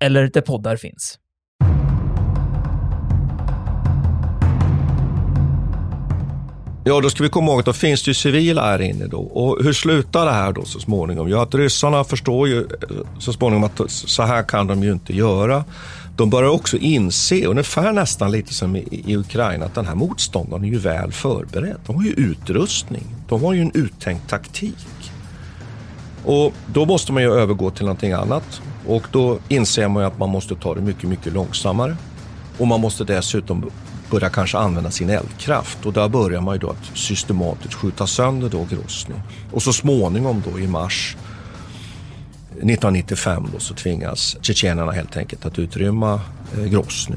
eller där poddar finns. Ja, då ska vi komma ihåg att då finns det ju civila här inne då. Och hur slutar det här då så småningom? Ja, att ryssarna förstår ju eh, så småningom att så här kan de ju inte göra. De börjar också inse, ungefär nästan lite som i, i Ukraina, att den här motståndaren är ju väl förberedd. De har ju utrustning. De har ju en uttänkt taktik. Och då måste man ju övergå till någonting annat. Och då inser man ju att man måste ta det mycket, mycket långsammare. Och man måste dessutom börja kanske använda sin eldkraft. Och där börjar man ju då att systematiskt skjuta sönder då Grosny. Och så småningom då i mars 1995 då så tvingas tjetjenerna helt enkelt att utrymma eh, Grosny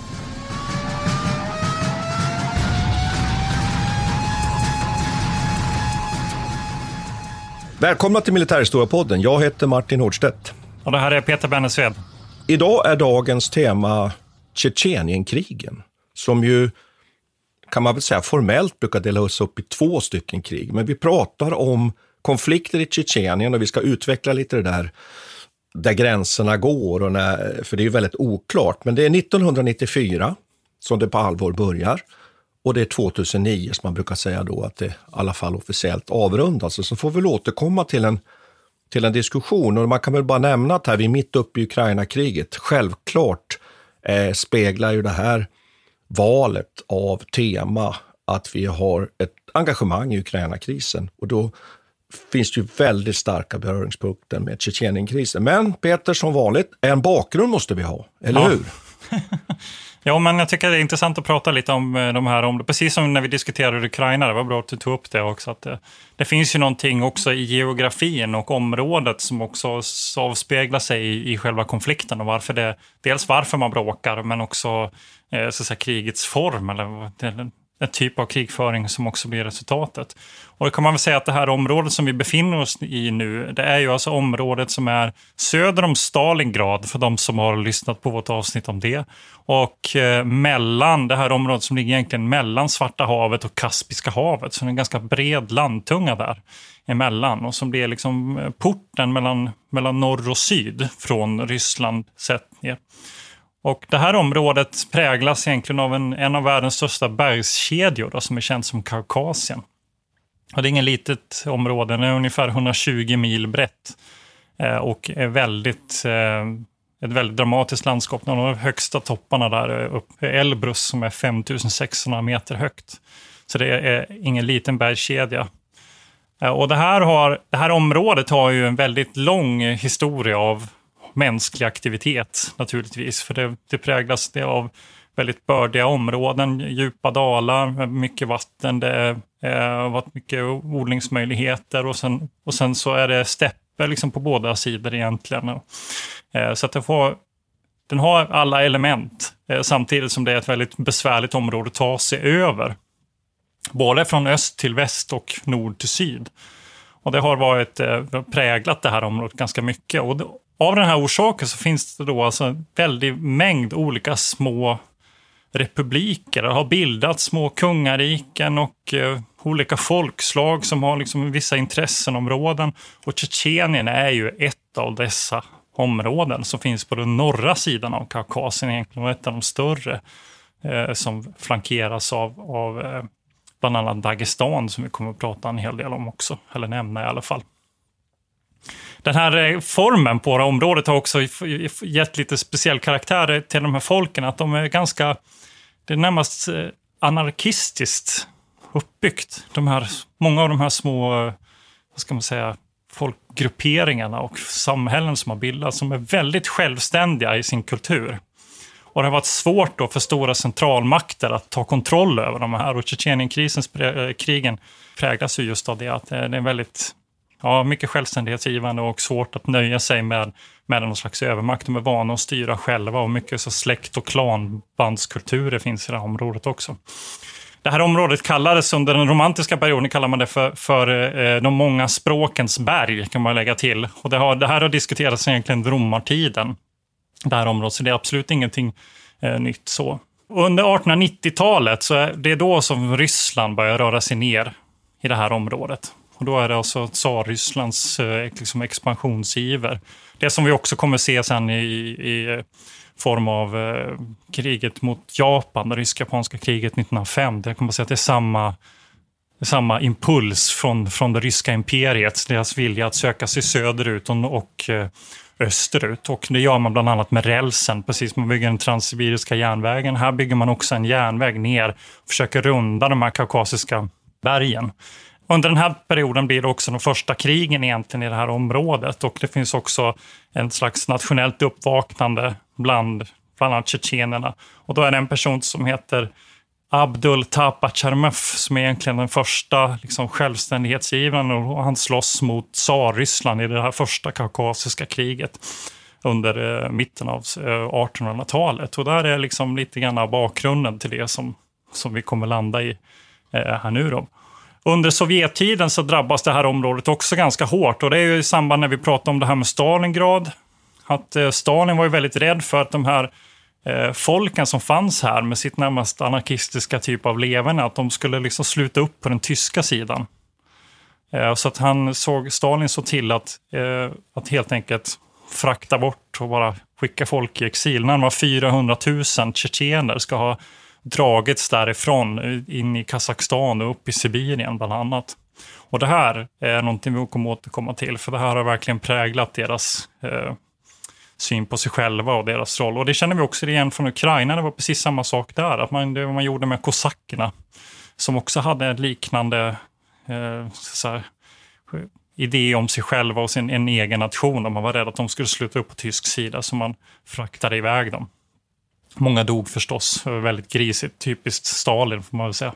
Välkomna till Militärhistoriepodden. Jag heter Martin Hårdstedt. Och det här är Peter Bennesved. Idag är dagens tema Tjetjenienkrigen, som ju kan man väl säga formellt brukar delas upp i två stycken krig. Men vi pratar om konflikter i Tjetjenien och vi ska utveckla lite det där där gränserna går, och när, för det är ju väldigt oklart. Men det är 1994 som det på allvar börjar. Och det är 2009 som man brukar säga då att det i alla fall officiellt avrundas. Så får vi väl återkomma till en, till en diskussion. Och man kan väl bara nämna att här, vi är mitt uppe i Ukraina-kriget. Självklart eh, speglar ju det här valet av tema att vi har ett engagemang i Ukraina-krisen. Och då finns det ju väldigt starka beröringspunkter med Tjetjenienkrisen. Men Peter, som vanligt, en bakgrund måste vi ha, eller ja. hur? Ja, men jag tycker det är intressant att prata lite om eh, de här områdena. Precis som när vi diskuterade Ukraina, det var bra att du tog upp det också. Att det, det finns ju någonting också i geografin och området som också avspeglar sig i, i själva konflikten och varför det, dels varför man bråkar, men också eh, så att säga, krigets form eller en typ av krigföring som också blir resultatet. Och då kan man väl säga att det här området som vi befinner oss i nu, det är ju alltså området som är söder om Stalingrad, för de som har lyssnat på vårt avsnitt om det. Och eh, mellan, det här området som ligger egentligen mellan Svarta havet och Kaspiska havet, så det är en ganska bred landtunga där emellan och som blir liksom eh, porten mellan, mellan norr och syd från Ryssland sett ner. Och det här området präglas egentligen av en, en av världens största bergskedjor då, som är känd som Kaukasien. Och det är inget litet område, det är ungefär 120 mil brett eh, och är väldigt, eh, ett väldigt dramatiskt landskap. Någon av de högsta topparna där är uppe Elbrus som är 5600 meter högt. Så det är ingen liten bergskedja. Eh, och det här, har, det här området har ju en väldigt lång historia av mänsklig aktivitet naturligtvis. För det, det präglas det av väldigt bördiga områden, djupa dalar, mycket vatten, det eh, har varit mycket odlingsmöjligheter och sen, och sen så är det stäpper liksom på båda sidor egentligen. Eh, så att det får, den har alla element eh, samtidigt som det är ett väldigt besvärligt område att ta sig över. Både från öst till väst och nord till syd. Och det har varit eh, präglat det här området ganska mycket. Och av den här orsaken så finns det då alltså en väldig mängd olika små republiker. Det har bildats små kungariken och eh, olika folkslag som har liksom vissa intressenområden. Och Tjetjenien är ju ett av dessa områden som finns på den norra sidan av Kaukasien egentligen ett av de större eh, som flankeras av, av eh, bland annat Dagestan som vi kommer att prata en hel del om också, eller nämna i alla fall den här eh, formen på det området har också gett lite speciell karaktär till de här folken. Att de är ganska, det är närmast eh, anarkistiskt uppbyggt. De här, många av de här små, eh, vad ska man säga, folkgrupperingarna och samhällen som har bildats, som är väldigt självständiga i sin kultur. Och det har varit svårt då för stora centralmakter att ta kontroll över de här. Och Tjetjenienkrigen präglas ju just av det, att det är en väldigt ja, mycket självständighetsgivande och svårt att nöja sig med, med någon slags övermakt. De är vana att styra själva och mycket så släkt och klanbandskulturer finns i det här området också. Det här området kallades under den romantiska perioden kallar man det för, för eh, de många språkens berg, kan man lägga till. Och det, har, det här har diskuterats egentligen romartiden, det här området, så det är absolut ingenting eh, nytt så. under 1890-talet så är det då som Ryssland börjar röra sig ner i det här området. Och då är det alltså Tsarrysslands eh, liksom expansionsiver. Det som vi också kommer se sen i, i eh, form av eh, kriget mot Japan, det rysk-japanska kriget 1905. Jag kommer säga att det är samma, samma impuls från, från det ryska imperiet, deras vilja att söka sig söderut och, och eh, österut. Och det gör man bland annat med rälsen, precis som man bygger den transsibiriska järnvägen. Här bygger man också en järnväg ner och försöker runda de här kaukasiska bergen. Under den här perioden blir det också de första krigen egentligen i det här området och det finns också en slags nationellt uppvaknande bland bland annat tjetjenerna. Och då är det en person som heter Abdul Tapacharmov som är egentligen den första liksom, självständighetsgivaren och han slåss mot Tsarryssland i det här första kaukasiska kriget under eh, mitten av eh, 1800-talet. Och där är liksom lite grann bakgrunden till det som, som vi kommer landa i eh, här nu. Då. Under Sovjettiden så drabbas det här området också ganska hårt och det är ju i samband när vi pratar om det här med Stalingrad. Att eh, Stalin var ju väldigt rädd för att de här eh, folken som fanns här med sitt närmast anarkistiska typ av leverne, att de skulle liksom sluta upp på den tyska sidan. Eh, så att han såg, Stalin såg till att, att helt enkelt frakta bort och bara skicka folk i exil. Närmare 400 000 tjetjener ska ha dragits därifrån eh, in i Kazakstan och upp i Sibirien bland annat. Och det här är någonting vi kommer återkomma till, för det här har verkligen präglat deras eh, syn på sig själva och deras roll. Och det känner vi också igen från Ukraina, det var precis samma sak där. Att man, det man gjorde med kosackerna, som också hade en liknande eh, så idé om sig själva och sin en egen nation. man var rädd att de skulle sluta upp på tysk sida, så man fraktade iväg dem. Många dog förstås, väldigt grisigt, typiskt Stalin får man väl säga.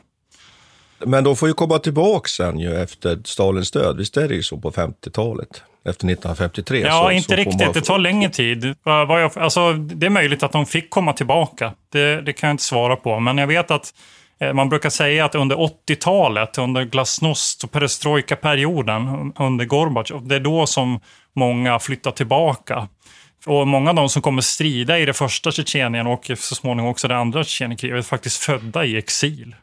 Men de får ju komma tillbaka sen ju efter Stalins död, visst är det ju så på 50-talet? Efter 1953? Ja, så, inte så riktigt. Man... Det tar längre tid. Alltså, det är möjligt att de fick komma tillbaka. Det, det kan jag inte svara på. Men jag vet att eh, man brukar säga att under 80-talet, under glasnost och perestrojka-perioden, under Gorbatjov, det är då som många flyttar tillbaka. Och många av de som kommer strida i det första Tjetjenien och så småningom också det andra Tjetjenienkriget är faktiskt födda i exil.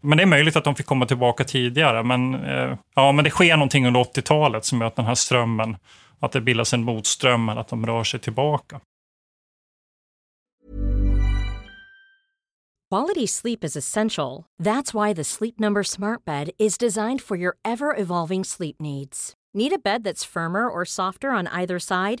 Men det är möjligt att de fick komma tillbaka tidigare. Men, eh, ja, men det sker någonting under 80-talet som gör att den här strömmen, att det bildas en motström, eller att de rör sig tillbaka. Quality sleep is essential. That's why the Sleep Number smart bed is designed for your ever-evolving sleep needs. Need a bed that's firmer or softer on either side?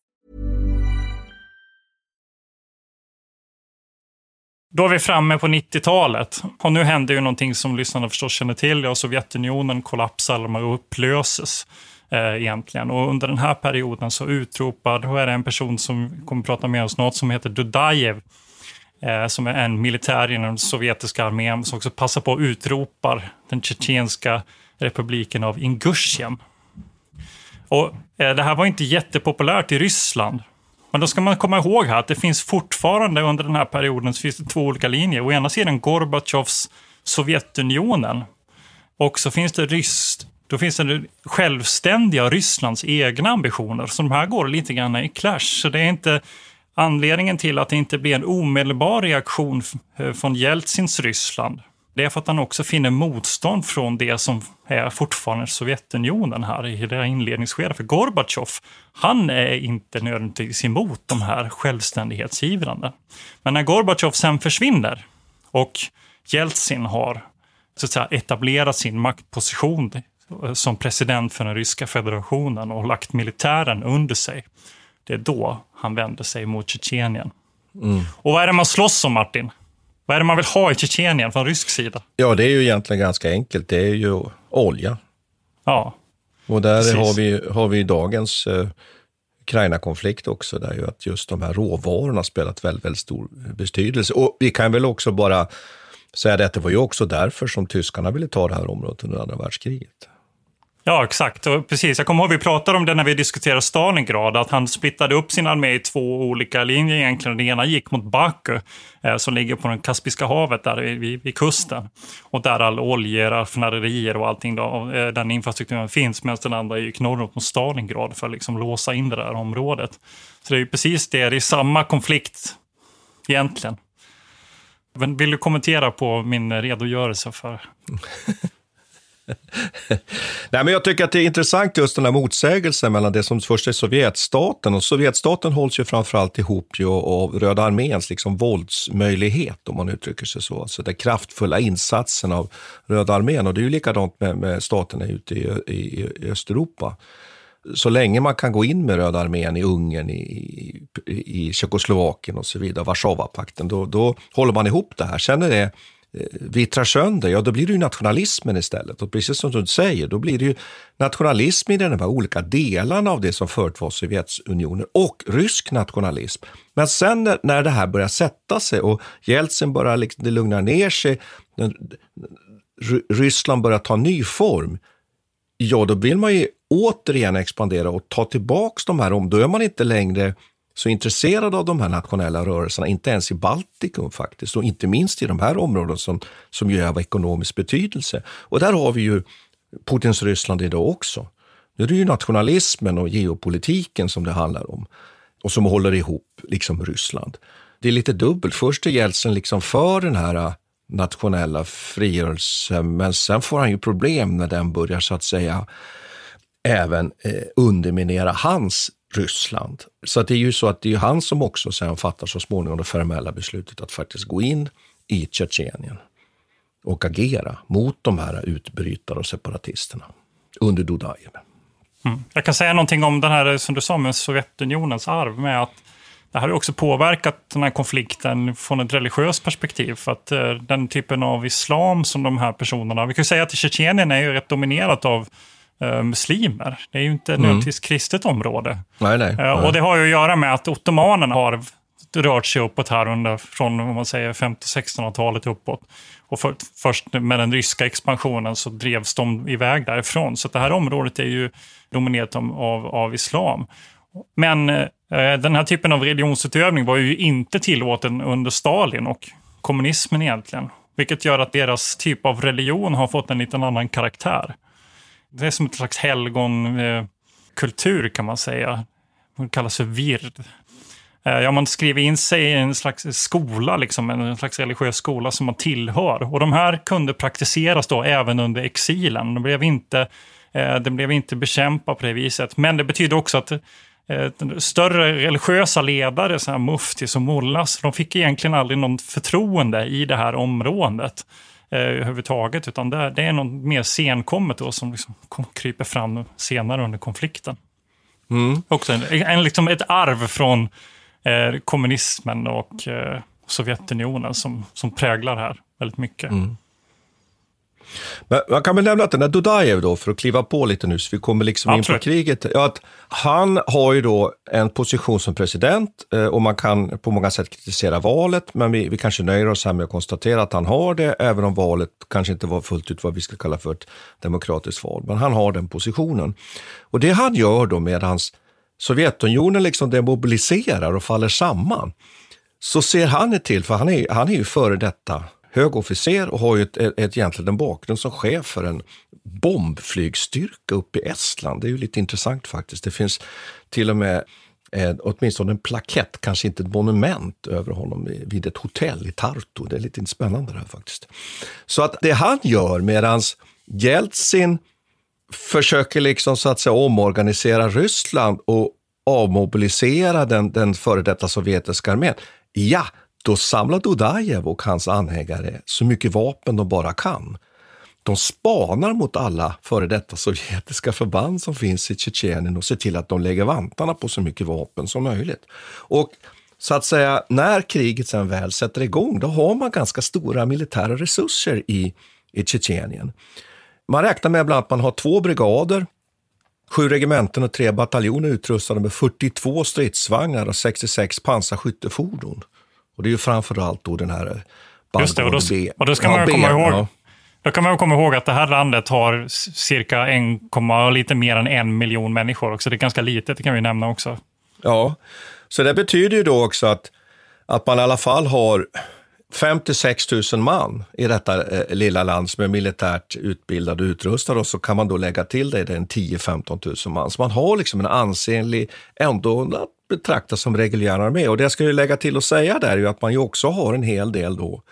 Då är vi framme på 90-talet. Och nu händer ju någonting som lyssnarna förstås känner till. Ja, Sovjetunionen kollapsar, de upplöses eh, egentligen. Och under den här perioden så utropar, då är det en person som kommer prata med oss snart, som heter Dudajev. Eh, som är en militär inom den sovjetiska armén som också passar på att utropar den tjetjenska republiken av Ingusjien. Och eh, det här var inte jättepopulärt i Ryssland. Men då ska man komma ihåg här att det finns fortfarande under den här perioden så finns det två olika linjer. Å ena sidan Gorbatjovs Sovjetunionen och så finns det ryskt då finns det självständiga Rysslands egna ambitioner. Så de här går lite grann i clash. Så det är inte anledningen till att det inte blir en omedelbar reaktion eh, från Jeltsins Ryssland. Det är för att han också finner motstånd från det som är fortfarande Sovjetunionen här i det inledningsskedet. För Gorbatjov, han är inte nödvändigtvis emot de här självständighetsgivrande. Men när Gorbatjov sen försvinner och Jeltsin har så att säga, etablerat sin maktposition som president för den ryska federationen och lagt militären under sig. Det är då han vänder sig mot Tjetjenien. Mm. Och vad är det man slåss om, Martin? Vad är det man vill ha i Tjetjenien från rysk sida? Ja, det är ju egentligen ganska enkelt. Det är ju olja. Ja. Och där har vi, har vi dagens eh, Ukraina-konflikt också, där ju att just de här råvarorna spelat väldigt, väldigt stor betydelse. Och vi kan väl också bara säga att det var ju också därför som tyskarna ville ta det här området under andra världskriget. Ja, exakt. Och precis. Jag kommer ihåg vi pratade om det när vi diskuterade Stalingrad, att han splittade upp sin armé i två olika linjer egentligen. Den ena gick mot Baku, eh, som ligger på det Kaspiska havet, där vid, vid kusten. Och där all oljeraffinaderier och allting, då, eh, den infrastrukturen finns, medan den andra gick norrut mot Stalingrad för att liksom låsa in det där området. Så det är ju precis det, det är samma konflikt egentligen. Men vill du kommentera på min eh, redogörelse för Nej, men jag tycker att det är intressant just den här motsägelsen mellan det som först är Sovjetstaten. Och Sovjetstaten hålls ju framförallt ihop ju av Röda arméns liksom våldsmöjlighet, om man uttrycker sig så. Alltså den kraftfulla insatsen av Röda armén. Och det är ju likadant med, med staterna ute i, i, i Östeuropa så länge man kan gå in med Röda armén i Ungern, i, i, i Tjeckoslovakien och så vidare, Warszawapakten, då, då håller man ihop det här. Sen är det Eh, vittrar sönder, ja då blir det ju nationalismen istället. Och precis som du säger, då blir det ju nationalism i de här olika delarna av det som förut var Sovjetunionen och rysk nationalism. Men sen när, när det här börjar sätta sig och Jeltsin börjar liksom, det lugnar ner sig, Ryssland börjar ta ny form, ja då vill man ju återigen expandera och ta tillbaks de här om. Då är man inte längre så intresserad av de här nationella rörelserna, inte ens i Baltikum faktiskt, och inte minst i de här områdena som, som ju är av ekonomisk betydelse. Och där har vi ju Putins Ryssland idag också. Nu är det ju nationalismen och geopolitiken som det handlar om och som håller ihop liksom Ryssland. Det är lite dubbelt. Först är Jeltsin liksom för den här äh, nationella frigörelsen, men sen får han ju problem när den börjar så att säga även eh, underminera hans Ryssland. Så det är ju så att det är han som också sen fattar så småningom det formella beslutet att faktiskt gå in i Tjetjenien och agera mot de här utbrytare och separatisterna under Dudajev. Mm. Jag kan säga någonting om den här, som du sa, med Sovjetunionens arv med att det här har också påverkat den här konflikten från ett religiöst perspektiv. För att eh, den typen av islam som de här personerna... Vi kan säga att Tjetjenien är ju rätt dominerat av uh, muslimer. Det är ju inte mm. nödvändigtvis kristet område. Nej, nej, nej. och det har ju att göra med att ottomanerna har rört sig uppåt här under, från om man säger 1500-1600-talet uppåt. Och för, först med den ryska expansionen så drevs de iväg därifrån. Så det här området är ju dominerat av, av islam. Men eh, den här typen av religionsutövning var ju inte tillåten under Stalin och kommunismen egentligen. Vilket gör att deras typ av religion har fått en liten annan karaktär. Det är som ett slags helgonkultur eh, kan man säga. Det kallas för vird. Eh, ja, man skriver in sig i en slags skola, liksom, en slags religiös skola som man tillhör. Och de här kunde praktiseras då även under exilen. De blev inte eh, de blev inte bekämpa på det viset. Men det betyder också att större religiösa ledare, så här muftis och mullas, de fick egentligen aldrig något förtroende i det här området eh, överhuvudtaget. Utan det, det är något mer senkommet då som liksom kryper fram senare under konflikten. Mm. Också en, en, liksom ett arv från eh, kommunismen och eh, Sovjetunionen som, som präglar här väldigt mycket. Mm. Men man kan väl nämna att den här Dudajev då, för att kliva på lite nu, så vi kommer liksom in på kriget. Ja, att han har ju då en position som president eh, och man kan på många sätt kritisera valet, men vi, vi kanske nöjer oss här med att konstatera att han har det, även om valet kanske inte var fullt ut vad vi skulle kalla för ett demokratiskt val. Men han har den positionen. Och det han gör då medan Sovjetunionen liksom demobiliserar och faller samman, så ser han till, för han är, han är ju före detta hög officer och har ju ett, ett, egentligen en bakgrund som chef för en bombflygstyrka uppe i Estland. Det är ju lite intressant faktiskt. Det finns till och med eh, åtminstone en plakett, kanske inte ett monument över honom vid ett hotell i Tartu. Det är lite spännande det här faktiskt. Så att det han gör medans Jeltsin försöker liksom så att säga omorganisera Ryssland och avmobilisera den, den före detta sovjetiska armén. Ja, då samlar Dudajev och hans anhängare så mycket vapen de bara kan. De spanar mot alla före detta sovjetiska förband som finns i Tjetjenien och ser till att de lägger vantarna på så mycket vapen som möjligt. Och så att säga, när kriget sen väl sätter igång, då har man ganska stora militära resurser i, i Tjetjenien. Man räknar med bland annat att man har två brigader, sju regementen och tre bataljoner utrustade med 42 stridsvagnar och 66 pansarskyttefordon. Och det är ju framförallt då den här Just det, och då, och då ska man komma ihåg ja. Då kan man komma ihåg att det här landet har cirka 1, lite mer än en miljon människor också. Det är ganska litet, det kan vi nämna också. Ja, så det betyder ju då också att, att man i alla fall har 56 000 man i detta eh, lilla land som är militärt utbildade och utrustade och så kan man då lägga till det, det 10-15 000 man. Så man har liksom en ansenlig, ändå betraktas som reguljär armé. Och det jag skulle lägga till att säga där är ju att man ju också har en hel del då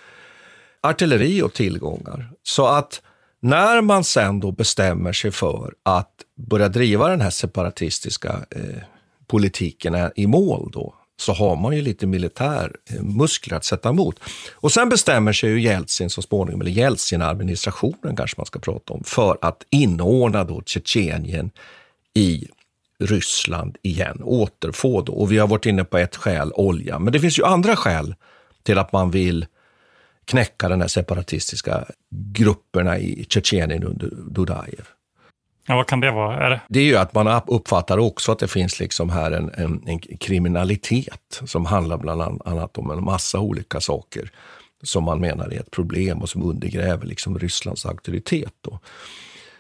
artilleri och tillgångar. Så att när man sen då bestämmer sig för att börja driva den här separatistiska eh, politiken i mål då, så har man ju lite militär eh, muskler att sätta emot. Och sen bestämmer sig ju Jeltsin så småningom, eller Jeltsin-administrationen kanske man ska prata om, för att inordna då Tjetjenien i Ryssland igen, återfå då. Och vi har varit inne på ett skäl, olja. Men det finns ju andra skäl till att man vill knäcka den här separatistiska grupperna i Tjetjenien under Dudajev. Ja, vad kan det vara? Är det? det är ju att man uppfattar också att det finns liksom här en, en, en kriminalitet som handlar bland annat om en massa olika saker som man menar är ett problem och som undergräver liksom Rysslands auktoritet. Då.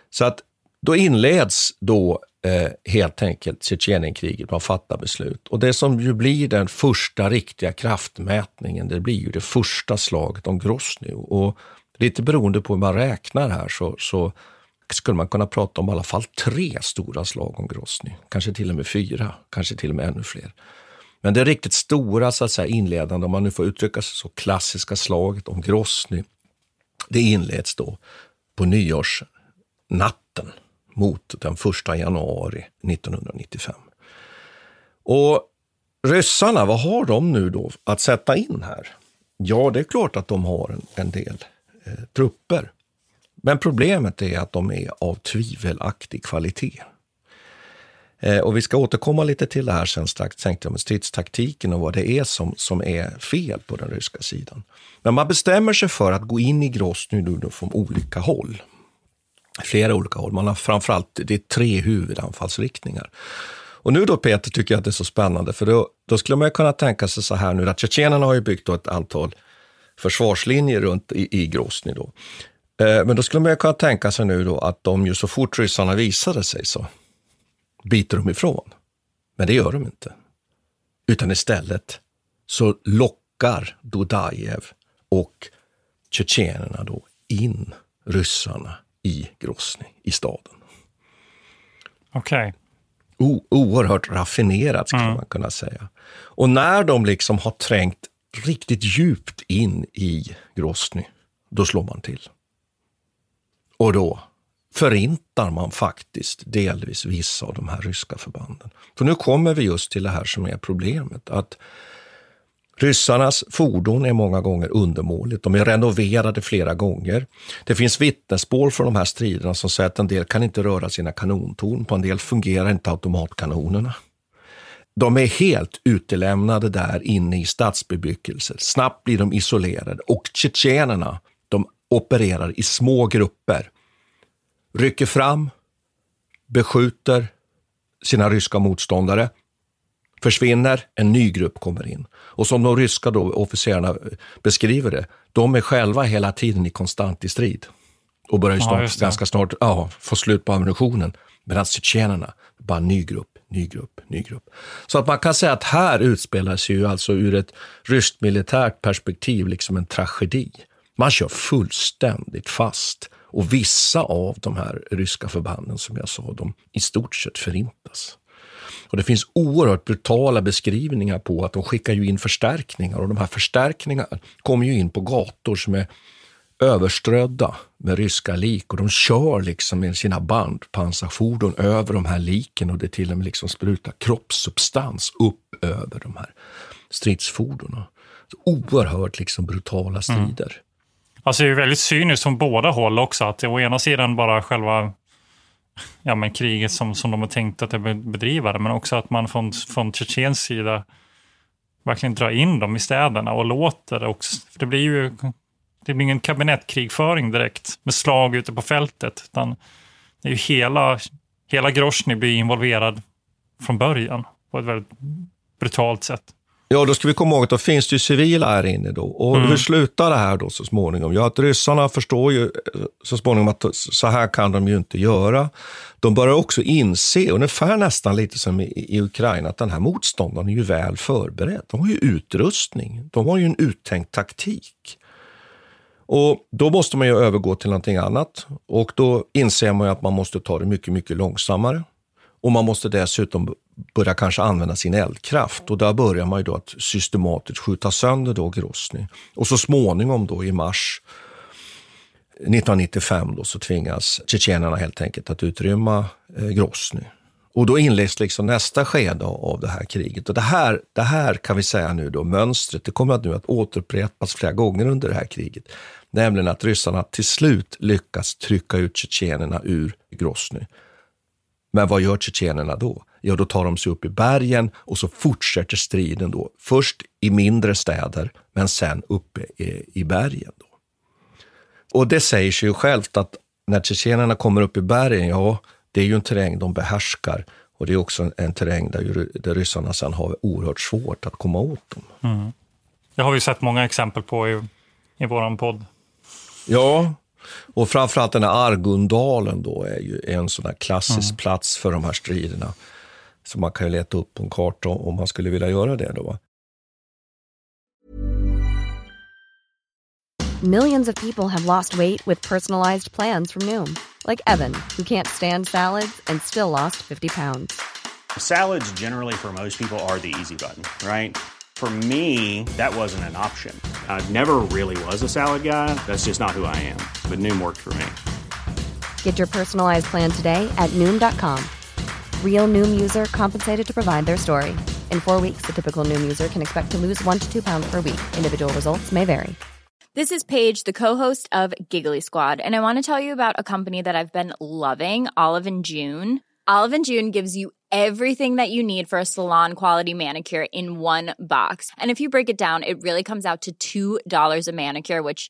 Så att då inleds då eh, helt enkelt Tjetjenienkriget. Man fattar beslut. Och det som ju blir den första riktiga kraftmätningen, det blir ju det första slaget om Grozny. Och lite beroende på hur man räknar här så, så skulle man kunna prata om i alla fall tre stora slag om Grozny. Kanske till och med fyra, kanske till och med ännu fler. Men det riktigt stora, så att säga, inledande, om man nu får uttrycka sig så, klassiska slaget om Grozny, det inleds då på nyårsnatten mot den 1 januari 1995. Och ryssarna, vad har de nu då att sätta in här? Ja, det är klart att de har en, en del eh, trupper. Men problemet är att de är av tvivelaktig kvalitet. Eh, och vi ska återkomma lite till det här sen strax, tänkte jag, med stridstaktiken och vad det är som, som är fel på den ryska sidan. Men man bestämmer sig för att gå in i Grozny nu från olika håll flera olika håll. Man har framförallt det är tre huvudanfallsriktningar. Och nu då Peter tycker jag att det är så spännande, för då, då skulle man kunna tänka sig så här nu att tjetjenerna har ju byggt då ett antal försvarslinjer runt i, i Grozny då. Eh, men då skulle man kunna tänka sig nu då att de ju så fort ryssarna visade sig så biter de ifrån. Men det gör de inte. Utan istället så lockar Dudajev och tjetjenerna då in ryssarna i Grosny, i staden. Okej. Okay. oerhört raffinerat, skulle mm. man kunna säga. Och när de liksom har trängt riktigt djupt in i Grosny, då slår man till. Och då förintar man faktiskt delvis vissa av de här ryska förbanden. För nu kommer vi just till det här som är problemet. att Ryssarnas fordon är många gånger undermåligt. De är renoverade flera gånger. Det finns vittnesmål från de här striderna som säger att en del kan inte röra sina kanontorn. På en del fungerar inte automatkanonerna. De är helt utelämnade där inne i stadsbebyggelse. Snabbt blir de isolerade och tjetjenerna, de opererar i små grupper. Rycker fram, beskjuter sina ryska motståndare, försvinner, en ny grupp kommer in. Och som de ryska då, officerarna beskriver det, de är själva hela tiden i konstant i strid. Och börjar snart, ja, ganska snart ja, få slut på ammunitionen. Medan tjetjenerna, bara ny grupp, ny grupp, ny grupp. Så att man kan säga att här utspelar sig ju alltså ur ett ryskt militärt perspektiv liksom en tragedi. Man kör fullständigt fast. Och vissa av de här ryska förbanden, som jag sa, de i stort sett förintas. Och det finns oerhört brutala beskrivningar på att de skickar ju in förstärkningar och de här förstärkningarna kommer ju in på gator som är överströdda med ryska lik och de kör liksom med sina bandpansarfordon över de här liken och det till och med liksom sprutar kroppssubstans upp över de här stridsfordonen. Oerhört liksom brutala strider. Mm. Alltså det är väldigt cyniskt från båda håll också. Att å ena sidan bara själva ja, men kriget som, som de har tänkt att bedriva det, men också att man från, från Tjetjens sida verkligen drar in dem i städerna och låter det också. För det blir ju det blir ingen kabinettkrigföring direkt med slag ute på fältet, utan det är ju hela, hela Grosny blir involverad från början på ett väldigt brutalt sätt. Ja, då ska vi komma ihåg att då finns det ju civila här inne då. Och mm. hur slutar det här då så småningom? Ja, att ryssarna förstår ju eh, så småningom att så här kan de ju inte göra. De börjar också inse, ungefär nästan lite som i, i Ukraina, att den här motståndaren är ju väl förberedd. De har ju utrustning, de har ju en uttänkt taktik. Och då måste man ju övergå till någonting annat och då inser man ju att man måste ta det mycket, mycket långsammare. Och man måste dessutom börja kanske använda sin eldkraft och där börjar man ju då att systematiskt skjuta sönder då Grosny. Och så småningom då i mars 1995 då så tvingas tjetjenerna helt enkelt att utrymma eh, Grosny. Och då inleds liksom nästa skede av det här kriget. Och det här, det här kan vi säga nu då, mönstret, det kommer att nu att återupprepas flera gånger under det här kriget. Nämligen att ryssarna till slut lyckas trycka ut tjetjenerna ur Grosny. Men vad gör tjetjenerna då? Ja, då tar de sig upp i bergen och så fortsätter striden då. Först i mindre städer, men sen uppe i, i bergen. Då. Och det säger sig ju självt att när tjetjenerna kommer upp i bergen, ja, det är ju en terräng de behärskar. Och det är också en, en terräng där, där ryssarna sen har oerhört svårt att komma åt dem. Mm. Det har vi sett många exempel på i, i vår podd. Ja, och framförallt den här Argundalen då är ju en sån klassisk mm. plats för de här striderna. Så man kan ju leta upp på en karta om man skulle vilja göra det då. Millions of people have lost weight with personalized plans from Noom. Like Evan, who can't stand salads and still lost 50 pounds. Salads generally for most people are the easy button, right? For me, that wasn't an option. I never really was a salad guy. That's just not who I am. But Noom worked for me. Get your personalized plan today at Noom.com. Real Noom user compensated to provide their story. In four weeks, the typical Noom user can expect to lose one to two pounds per week. Individual results may vary. This is Paige, the co-host of Giggly Squad, and I want to tell you about a company that I've been loving, Olive and June. Olive and June gives you everything that you need for a salon quality manicure in one box. And if you break it down, it really comes out to $2 a manicure, which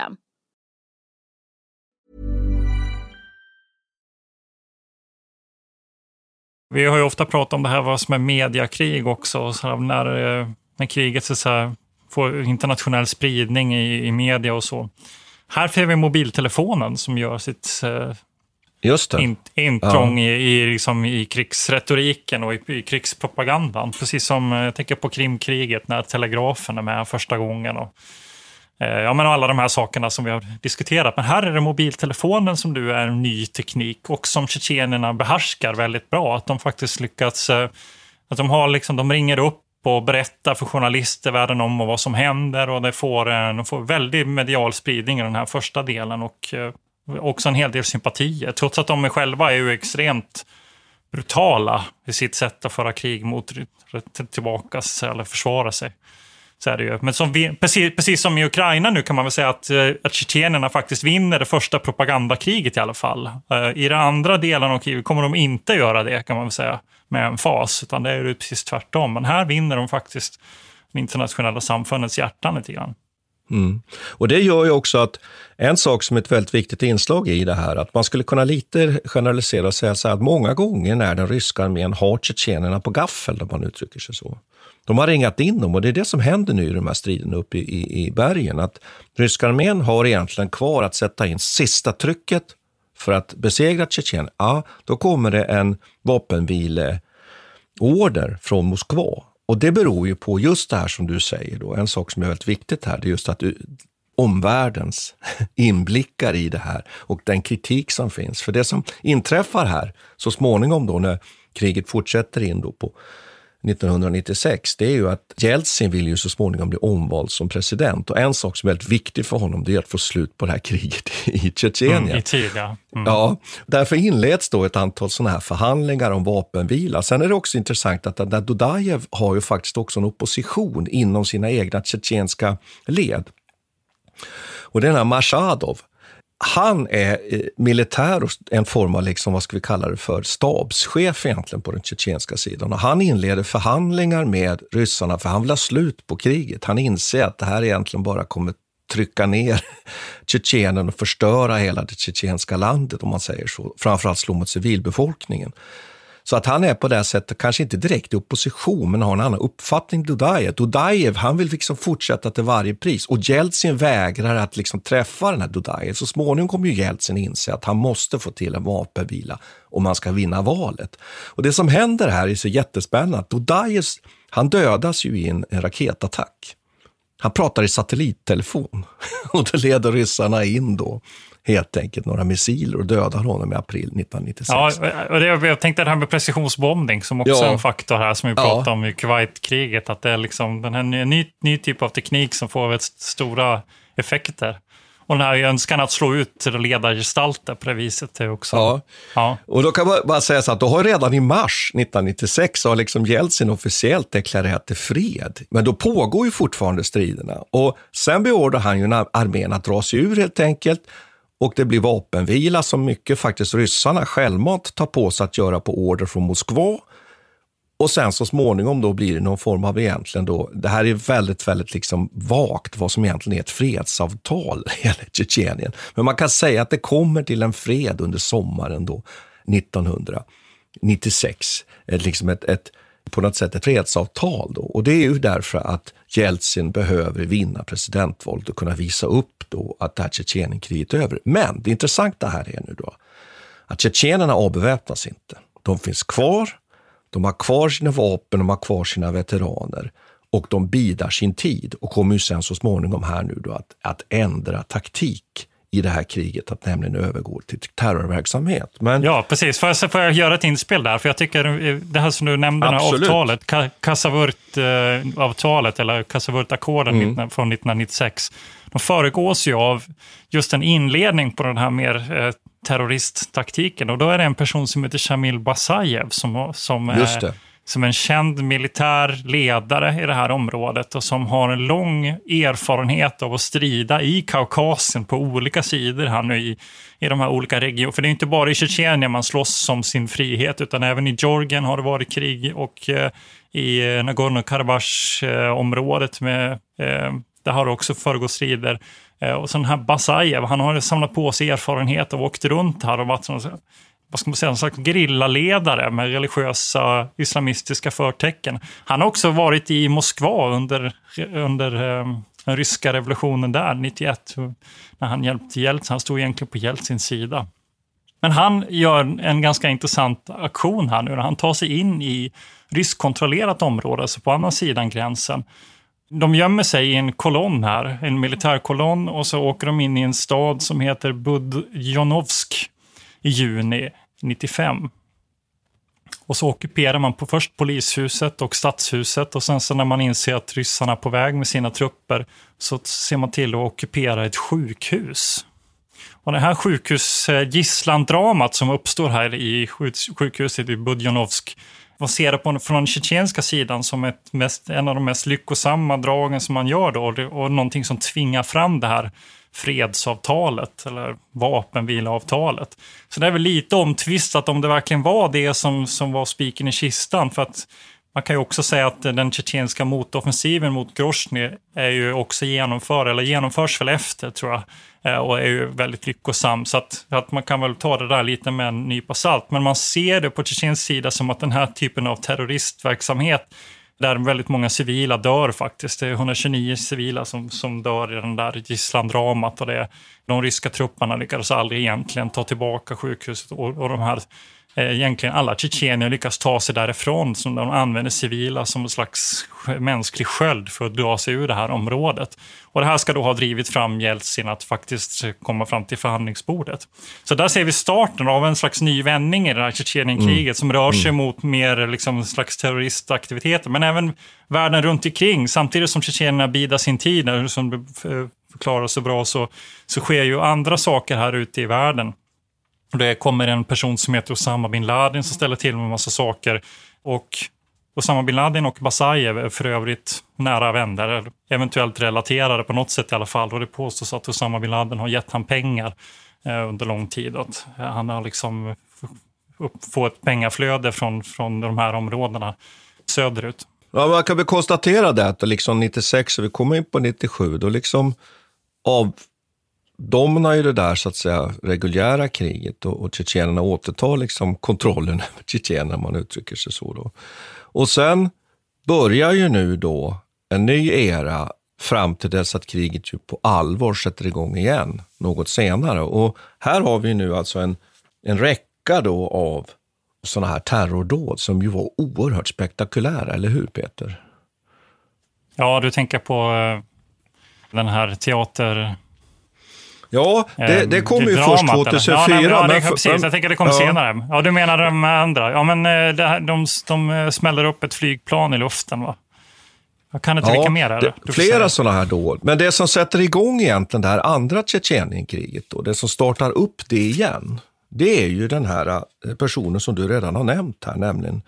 Vi har ju ofta pratat om det här vad som är mediakrig också, så när, eh, när kriget så här, får internationell spridning i, i media och så. Här får vi mobiltelefonen som gör sitt eh, Just det. In, intrång ja. i, i, liksom, i krigsretoriken och i, i krigspropagandan. Precis som eh, jag tänker på Krimkriget när telegrafen är med första gången. Och, Eh, ja, men alla de här sakerna som vi har diskuterat. Men här är det mobiltelefonen som nu är en ny teknik och som tjetjenerna behärskar väldigt bra. Att de faktiskt lyckats, eh, att de, har liksom, de ringer upp och berättar för journalister världen om och vad som händer och det får, en, de får väldigt medial spridning i den här första delen. Och, eh, också en hel del sympatier, trots att de själva är ju extremt brutala i sitt sätt att föra krig mot tillbaka eller försvara sig. Så är det ju. Men som vi, precis, precis som i Ukraina nu kan man väl säga att, eh, att tjetjenerna faktiskt vinner det första propagandakriget i alla fall. Eh, I den andra delen av kriget kommer de inte göra det kan man väl säga med en fas, utan det är ju precis tvärtom. Men här vinner de faktiskt det internationella samfundets hjärtan lite grann. Mm. Och det gör ju också att en sak som är ett väldigt viktigt inslag i det här, att man skulle kunna lite generalisera och säga så här att många gånger när den ryska armén har tjetjenerna på gaffel, om man uttrycker sig så. De har ringat in dem och det är det som händer nu i de här striderna uppe i, i, i bergen. Att ryska armén har egentligen kvar att sätta in sista trycket för att besegra Tjetjenien. Ja, då kommer det en vapenvileorder från Moskva och det beror ju på just det här som du säger, då. en sak som är väldigt viktigt här, det är just att omvärldens inblickar i det här och den kritik som finns. För det som inträffar här så småningom då när kriget fortsätter in då på 1996, det är ju att Jeltsin vill ju så småningom bli omvald som president. Och en sak som är väldigt viktig för honom, det är att få slut på det här kriget i Tjetjenien. Mm, I tid, ja. Mm. ja. Därför inleds då ett antal sådana här förhandlingar om vapenvila. Sen är det också intressant att Dudajev har ju faktiskt också en opposition inom sina egna tjetjenska led. Och den här Mashadov, han är eh, militär och en form av, liksom, vad ska vi kalla det för, stabschef egentligen på den tjetjenska sidan. Och han inleder förhandlingar med ryssarna för han vill ha slut på kriget. Han inser att det här egentligen bara kommer trycka ner Tjetjenien och förstöra hela det tjetjenska landet, om man säger så. Framförallt slå mot civilbefolkningen. Så att han är på det sättet kanske inte direkt i opposition, men har en annan uppfattning Dudajev. Dudajev, han vill liksom fortsätta till varje pris och Jeltsin vägrar att liksom träffa den här Dudajev. Så småningom kommer ju Jeltsin inse att han måste få till en vapenvila om man ska vinna valet. Och det som händer här är så jättespännande. Dudajev, han dödas ju i en, en raketattack. Han pratar i satellittelefon och det leder ryssarna in då helt enkelt några missiler och dödade honom i april 1996. Ja, och det, jag tänkte det här med precisionsbombning som också ja. är en faktor här som vi pratade ja. om i Kuwait-kriget. Att det är liksom den här ny, ny typ av teknik som får väldigt stora effekter. Och den här önskan att slå ut ledargestalter på det viset är också... Ja. ja. och då kan man bara säga så att då har redan i mars 1996 så har liksom Jeltsin officiellt deklarerat det fred. Men då pågår ju fortfarande striderna. Och sen beordrar han ju armén att dra sig ur helt enkelt och det blir vapenvila som mycket faktiskt ryssarna självmant tar på sig att göra på order från Moskva. Och sen så småningom då blir det någon form av egentligen då, det här är väldigt, väldigt liksom vagt vad som egentligen är ett fredsavtal i Tjetjenien. Men man kan säga att det kommer till en fred under sommaren då 1996. Liksom ett, ett på något sätt ett fredsavtal. Då. Och det är ju därför att Jeltsin behöver vinna presidentvalet och kunna visa upp då att det här Tjetjenienkriget är över. Men det intressanta här är nu då att tjetjenerna avbeväpnas inte. De finns kvar, de har kvar sina vapen, de har kvar sina veteraner och de bidar sin tid och kommer ju sen så småningom här nu då att, att ändra taktik i det här kriget, att nämligen övergå till terrorverksamhet. Men... Ja, precis. Får jag, får jag göra ett inspel där? För jag tycker det här som du nämnde, avtalet, Kasavurt-avtalet, eller Kasavurt-ackorden mm. från 1996, de föregås ju av just en inledning på den här mer eh, terroristtaktiken. Och då är det en person som heter Shamil Basajev som, som som en känd militär ledare i det här området och som har en lång erfarenhet av att strida i Kaukasien på olika sidor här nu i, i de här olika regionerna. För det är inte bara i Tjetjenien man slåss om sin frihet utan även i Georgien har det varit krig och eh, i Nagorno-Karabach-området med eh, det har också föregått strider. Eh, och så den här Basajev, han har samlat på sig erfarenhet och åkt runt här och varit vad ska man säga, en slags grillaledare med religiösa islamistiska förtecken. Han har också varit i Moskva under, under eh, den ryska revolutionen där, 91, när han hjälpte Jeltsin. Han stod egentligen på Jeltsins sida. Men han gör en ganska intressant aktion här nu. Han tar sig in i ryskkontrollerat område, alltså på andra sidan gränsen. De gömmer sig i en kolonn här, en militärkolonn, och så åker de in i en stad som heter Budjonovsk i juni 95. Och så ockuperar man på först polishuset och stadshuset och sen så när man inser att ryssarna är på väg med sina trupper så ser man till att ockupera ett sjukhus. Och det här sjukhusgisslandramat som uppstår här i sjukhuset i Budjonovsk man ser det på, från den tjetjenska sidan som ett mest, en av de mest lyckosamma dragen som man gör då, och, och någonting som tvingar fram det här fredsavtalet eller vapenvilaavtalet. Så det är väl lite omtvistat om det verkligen var det som, som var spiken i kistan. För att man kan ju också säga att den tjetjenska motoffensiven mot Grozny är ju också genomförd, eller genomförs väl efter tror jag, eh, och är ju väldigt lyckosam. Så att, att man kan väl ta det där lite med en nypa salt. Men man ser det på tjetjensk sida som att den här typen av terroristverksamhet där väldigt många civila dör faktiskt. Det är 129 civila som, som dör i den där gisslandramat och det, de ryska trupperna lyckades aldrig egentligen ta tillbaka sjukhuset och, och de här egentligen alla tjetjenier lyckas ta sig därifrån. Som de använder civila som en slags mänsklig sköld för att dra sig ur det här området. Och det här ska då ha drivit fram Jeltsin att faktiskt komma fram till förhandlingsbordet. Så där ser vi starten av en slags ny vändning i det här Tjetjenienkriget mm. som rör sig mm. mot mer liksom slags terroristaktiviteter. Men även världen runt omkring. Samtidigt som tjetjenierna bidar sin tid, som du förklarar så bra, så, så sker ju andra saker här ute i världen. Det kommer en person som heter Osama bin Laden som ställer till med en massa saker. Och Osama bin Laden och Basajev är för övrigt nära vänner, eventuellt relaterade på något sätt i alla fall. Och det påstås att Osama bin Laden har gett han pengar eh, under lång tid. Att eh, han har liksom fått ett pengaflöde från, från de här områdena söderut. Ja, man kan väl konstatera det att liksom 96, och vi kommer in på 97, då liksom av domnar ju det där så att säga reguljära kriget och, och tjetjenerna återtar liksom kontrollen över Tjetjenien, om man uttrycker sig så. Då. Och sen börjar ju nu då en ny era fram till dess att kriget ju på allvar sätter igång igen något senare. Och här har vi nu alltså en, en räcka då av sådana här terrordåd som ju var oerhört spektakulära, eller hur Peter? Ja, du tänker på eh, den här teater Ja, det, det kom ju först 2004. Ja, nej, ja, det, precis. Jag tänker att det kom ja. senare. Ja, du menar de andra. Ja, men eh, här, de, de eh, smäller upp ett flygplan i luften, va? Jag kan inte ja, vilka mer är det? Flera sådana här dåd. Men det som sätter igång egentligen det här andra Tjetjenienkriget, det som startar upp det igen, det är ju den här eh, personen som du redan har nämnt här, nämligen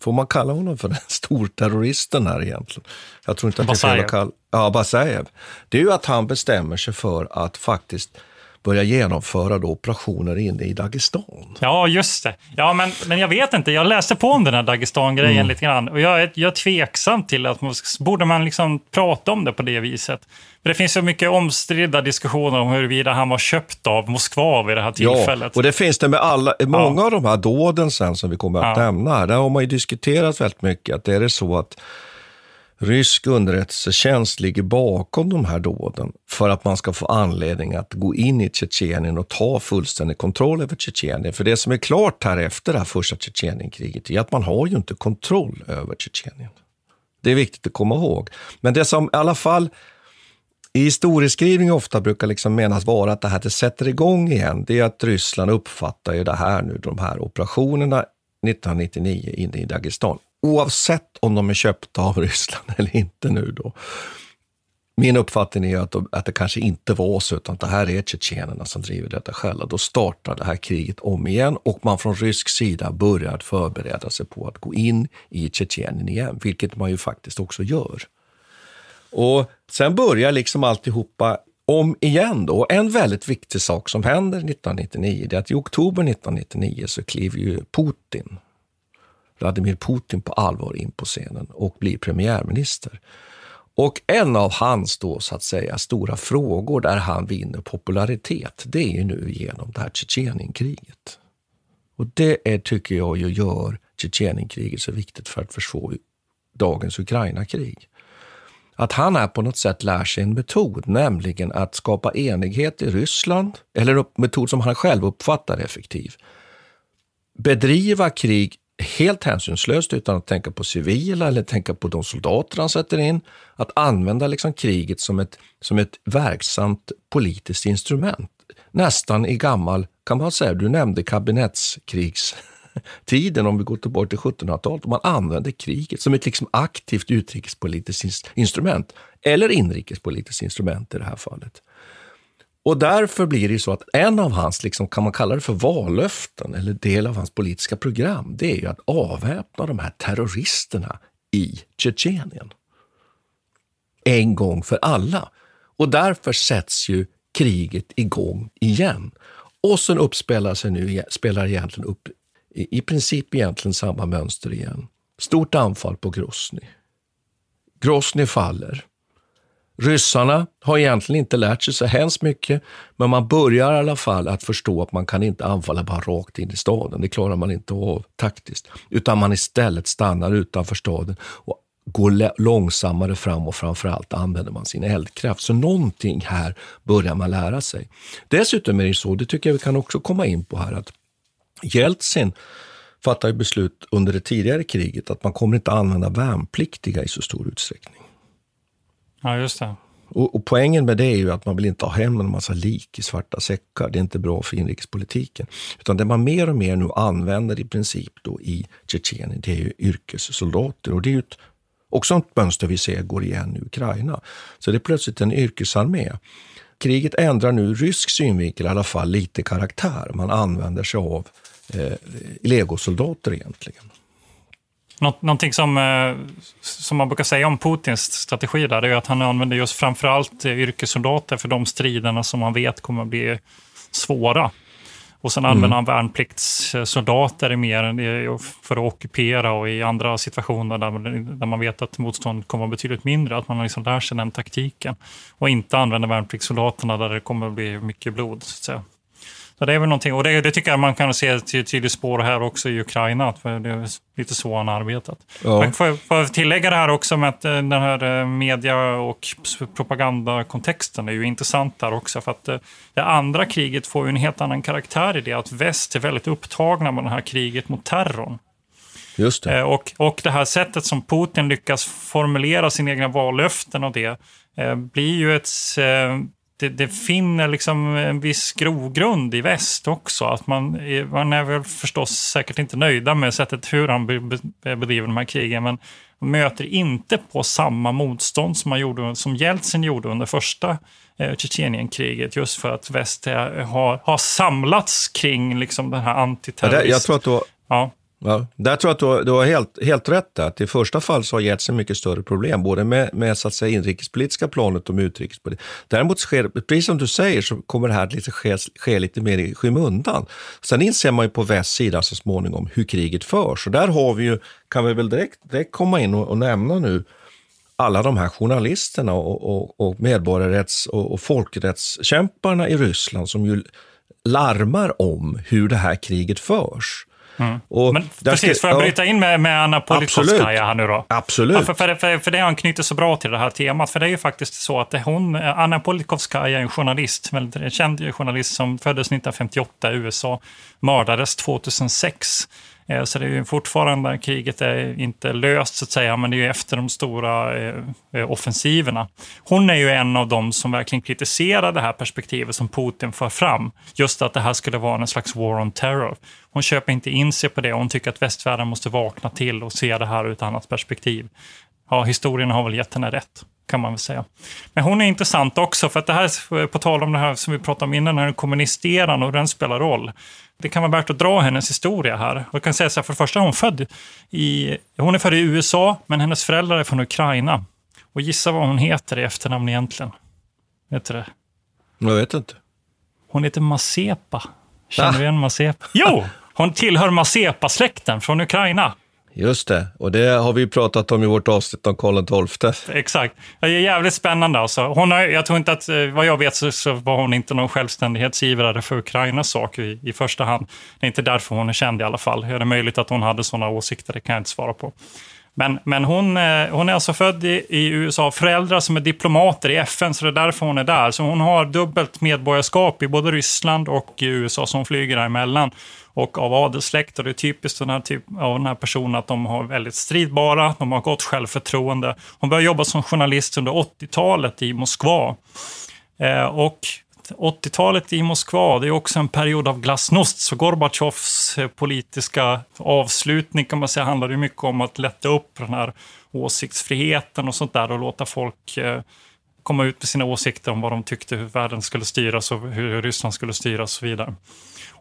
Får man kalla honom för den storterroristen här egentligen? Jag tror inte att fel att kalla... Ja, Basajev. Det är ju att han bestämmer sig för att faktiskt börja genomföra då operationer inne i Dagestan. Ja, just det. Ja, men, men jag vet inte. Jag läste på om den här Dagestan-grejen mm. lite grann. Och jag är, jag är tveksam till att man, borde man liksom prata om det på det viset. För det finns så mycket omstridda diskussioner om huruvida han var köpt av Moskva vid det här tillfället. Ja, och det finns det med alla, många ja. av de här dåden sen som vi kommer att ja. nämna. Där har man ju diskuterat väldigt mycket att är det så att rysk underrättelsetjänst ligger bakom de här dåden för att man ska få anledning att gå in i Tjetjenien och ta fullständig kontroll över Tjetjenien. För det som är klart här efter det här första Tjetjenienkriget är att man har ju inte kontroll över Tjetjenien. Det är viktigt att komma ihåg. Men det som i alla fall i historieskrivning ofta brukar liksom menas vara att det här det sätter igång igen, det är att Ryssland uppfattar ju det här nu, de här operationerna 1999 inne i Dagestan oavsett om de är köpta av Ryssland eller inte nu då. min uppfattning är att, att det kanske inte var så, utan att det här är tjetjenerna som driver detta själva. Då startar det här kriget om igen och man från rysk sida börjar förbereda sig på att gå in i Tjetjenien igen, vilket man ju faktiskt också gör. Och sen börjar liksom alltihopa om igen då. En väldigt viktig sak som händer 1999 är att i oktober 1999 så kliver ju Putin, Vladimir Putin på allvar in på scenen och blir premiärminister. Och en av hans då så att säga stora frågor där han vinner popularitet, det är ju nu genom det här Tjetjenienkriget. Och det är, tycker jag ju gör Tjetjenienkriget så viktigt för att förstå dagens Ukraina-krig. Att han här på något sätt lär sig en metod, nämligen att skapa enighet i Ryssland, eller en metod som han själv uppfattar effektiv. Bedriva krig helt hänsynslöst utan att tänka på civila eller tänka på de soldater han sätter in. Att använda liksom kriget som ett, som ett verksamt politiskt instrument. Nästan i gammal, kan man säga, du nämnde kabinettskrigstiden om vi går tillbaka till 1700-talet, man använde kriget som ett liksom aktivt utrikespolitiskt instrument, eller inrikespolitiskt instrument i det här fallet. Och därför blir det så att en av hans, liksom, kan man kalla det för vallöften, eller del av hans politiska program, det är ju att avväpna de här terroristerna i Tjetjenien. En gång för alla. Och därför sätts ju kriget igång igen. Och sen uppspelar sig nu, spelar egentligen upp i, i princip egentligen samma mönster igen. Stort anfall på Grosny. Grosny faller. Ryssarna har egentligen inte lärt sig så hemskt mycket, men man börjar i alla fall att förstå att man kan inte anfalla bara rakt in i staden. Det klarar man inte av taktiskt, utan man istället stannar utanför staden och går långsammare fram och framförallt använder man sin eldkraft. Så någonting här börjar man lära sig. Dessutom är det så, det tycker jag vi kan också komma in på här, att Jeltsin fattar beslut under det tidigare kriget att man kommer inte använda värnpliktiga i så stor utsträckning. Ja, just det. Och, och, poängen med det är ju att man vill inte ha hem en massa lik i svarta säckar. Det är inte bra för inrikespolitiken. Utan det man mer och mer nu använder i princip då i Tjetjenien, det är ju yrkessoldater. Och det är ju ett, också ett mönster vi ser går igen i Ukraina. Så det är plötsligt en yrkesarmé. Kriget ändrar nu ur rysk synvinkel i alla fall lite karaktär. Man använder sig av eh, legosoldater egentligen. Någonting som, eh, som man brukar säga om Putins strategi där, är att han använder just framförallt yrkessoldater för de striderna som man vet kommer att bli svåra. Och sen använder mm. han värnpliktssoldater mer för att ockupera och i andra situationer där, där man vet att motstånd kommer att betydligt mindre, att man liksom lär sig den taktiken. Och inte använder värnpliktssoldaterna där det kommer att bli mycket blod. Så att säga. Så det är väl någonting, och det, det tycker jag man kan se till tydligt spår här också i Ukraina, att det är lite så han har arbetat. Ja. Men får, får jag tillägga det här också med att eh, den här eh, media och propagandakontexten är ju intressant där också, för att eh, det andra kriget får ju en helt annan karaktär i det, att väst är väldigt upptagna med det här kriget mot terrorn. Just det. Och, och det här sättet som Putin lyckas formulera sina egna vallöften och det blir ju ett det, det finner liksom en viss grogrund i väst också. Att man, är, man är väl förstås säkert inte nöjda med sättet hur han bedriver de här krigen, men möter inte på samma motstånd som, man gjorde, som Jeltsin gjorde under första eh, Tjetjenienkriget, just för att väst har, har samlats kring liksom den här antiterrorism... Jag tror att då, ja. Ja, där tror jag att du har, du har helt, helt rätt. Att I första fall så har Jeltsin mycket större problem, både med, med så att säga, inrikespolitiska planet och med utrikespolitiska. Däremot, sker, precis som du säger, så kommer det här att ske, ske lite mer i skymundan. Sen inser man ju på väst sida så småningom hur kriget förs. Och där har vi ju, kan vi väl direkt, direkt komma in och, och nämna nu alla de här journalisterna och, och, och medborgarrätts och, och folkrättskämparna i Ryssland som ju larmar om hur det här kriget förs. Mm. Men precis, får jag bryta in med, med Anna Politkovskaja här nu då? Absolut. Ja, för, för, för, för det anknyter så bra till det här temat. För det är ju faktiskt så att hon, Anna Politkovskaja är en journalist, väldigt känd journalist som föddes 1958 i USA, mördades 2006. Eh, så det är ju fortfarande, kriget är inte löst så att säga, men det är ju efter de stora eh, eh, offensiverna. Hon är ju en av dem som verkligen kritiserar det här perspektivet som Putin för fram. Just att det här skulle vara en slags war on terror. Hon köper inte in sig på det hon tycker att västvärlden måste vakna till och se det här ur ett annat perspektiv. Ja, historien har väl gett henne rätt kan man väl säga. Men hon är intressant också, för att det här, på tal om det här som vi pratade om innan, den här kommunisterande och den spelar roll. Det kan vara värt att dra hennes historia här. Jag kan säga så här, för det första är hon född i, hon är född i USA, men hennes föräldrar är från Ukraina. Och gissa vad hon heter i efternamn egentligen? Vet du det? Jag vet inte. Hon heter Mazepa. Känner du igen Mazepa? Jo! Hon tillhör Mazepa-släkten från Ukraina. Just det, och det har vi pratat om i vårt avsnitt om Karl XII. Exakt. Det är jävligt spännande alltså. Hon har, jag tror inte att, eh, vad jag vet så, så var hon inte någon självständighetsivrare för Ukrainas sak i, i första hand. Det är inte därför hon är känd i alla fall. Är det möjligt att hon hade sådana åsikter? Det kan jag inte svara på. Men, men hon, eh, hon är alltså född i, i USA, föräldrar som är diplomater i FN, så det är därför hon är där. Så hon har dubbelt medborgarskap i både Ryssland och i USA, som flyger däremellan. Och av adelssläkt, och det är typiskt den här, typ, av den här personen att de har väldigt stridbara, de har gott självförtroende. Hon började jobba som journalist under 80-talet i Moskva. Eh, och 80-talet i Moskva, det är också en period av glasnost. Så Gorbatjovs eh, politiska avslutning kan man säga handlade mycket om att lätta upp den här åsiktsfriheten och sånt där och låta folk eh, komma ut med sina åsikter om vad de tyckte hur världen skulle styras och hur Ryssland skulle styras och så vidare.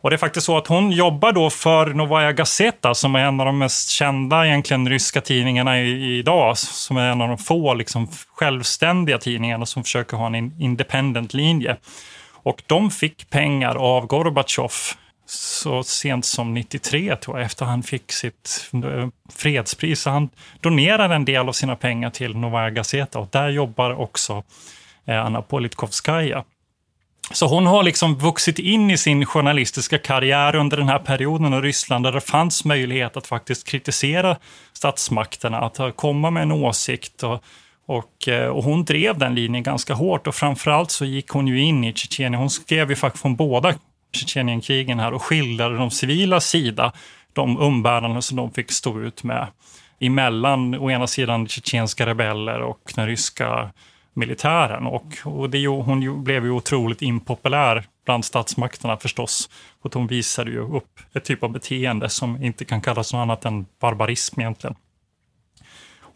Och det är faktiskt så att hon jobbar då för Novaja Gazeta som är en av de mest kända egentligen ryska tidningarna i, idag. Som är en av de få liksom, självständiga tidningarna som försöker ha en independent linje. Och de fick pengar av Gorbatjov så sent som 93, tror jag, efter han fick sitt eh, fredspris. Så han donerade en del av sina pengar till Novaja Gazeta och där jobbar också eh, Anna Politkovskaja. Så hon har liksom vuxit in i sin journalistiska karriär under den här perioden i Ryssland där det fanns möjlighet att faktiskt kritisera statsmakterna, att eh, komma med en åsikt. Och, och, och hon drev den linjen ganska hårt och framförallt så gick hon ju in i Tjetjenien. Hon skrev ju faktiskt från båda Tjetjenienkrigen här och skildrade de civila sida, de umbäranden som de fick stå ut med emellan å ena sidan tjetjenska rebeller och den ryska militären. Och, och det, hon blev ju otroligt impopulär bland statsmakterna förstås. Och hon visade ju upp ett typ av beteende som inte kan kallas något annat än barbarism egentligen.